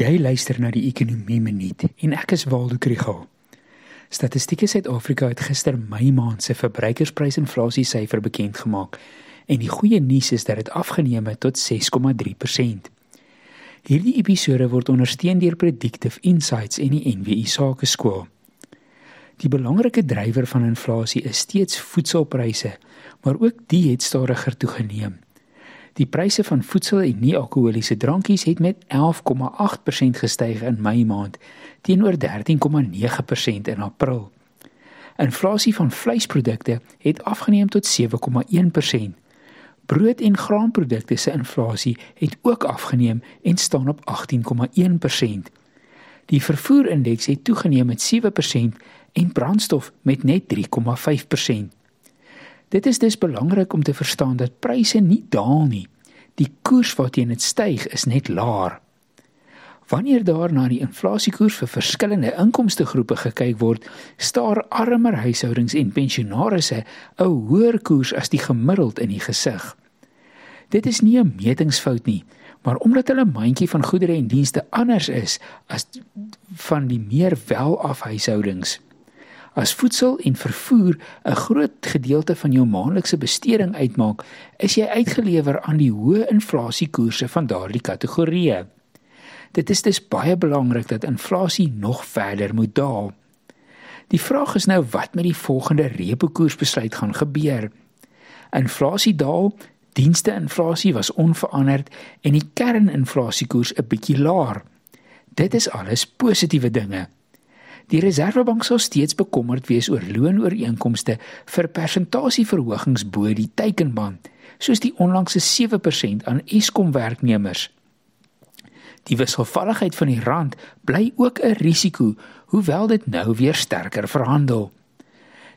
Jy luister na die Ekonomie Minuut en ek is Waldo Krugel. Statistiek Suid-Afrika het gister Mei maand se verbruikersprysinflasie syfer bekend gemaak en die goeie nuus is dat dit afgeneem het tot 6,3%. Hierdie episode word ondersteun deur Predictive Insights en die NWI Sakeskool. Die belangrike drywer van inflasie is steeds voedselpryse, maar ook die het stadiger toegeneem. Die pryse van voedsel en nie-alkoholiese drankies het met 11,8% gestyg in Mei maand teenoor 13,9% in April. Inflasie van vleisprodukte het afgeneem tot 7,1%. Brood en graanprodukte se inflasie het ook afgeneem en staan op 18,1%. Die vervoerindeks het toegeneem met 7% en brandstof met net 3,5%. Dit is dus belangrik om te verstaan dat pryse nie daal nie. Die koers waarteen dit styg is net laer. Wanneer daar na die inflasiekoers vir verskillende inkomste groepe gekyk word, staar armer huishoudings en pensionaarsse 'n hoër koers as die gemiddeld in die gesig. Dit is nie 'n metingsfout nie, maar omdat hulle mandjie van goedere en dienste anders is as van die meer welaf huishoudings. As voedsel en vervoer 'n groot gedeelte van jou maandelikse besteding uitmaak, is jy uitgelewer aan die hoë inflasiekoerse van daardie kategorieë. Dit is dus baie belangrik dat inflasie nog verder moet daal. Die vraag is nou wat met die volgende repo koersbesluit gaan gebeur. Inflasie daal, dienste inflasie was onveranderd en die kerninflasiekoers 'n bietjie laer. Dit is alles positiewe dinge. Die Reserwebank sal steeds bekommerd wees oor loonooreenkomste vir persentasieverhogings bo die teikenband, soos die onlangse 7% aan Eskom werknemers. Die wisselvalligheid van die rand bly ook 'n risiko, hoewel dit nou weer sterker verhandel.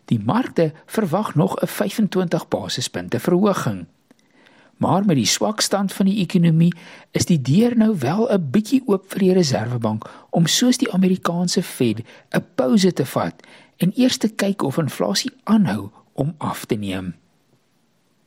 Die markte verwag nog 'n 25 basispunte verhoging. Maar met die swak stand van die ekonomie is die deur nou wel 'n bietjie oop vir die Reserwebank om soos die Amerikaanse Fed 'n pouse te vat en eers te kyk of inflasie aanhou om af te neem.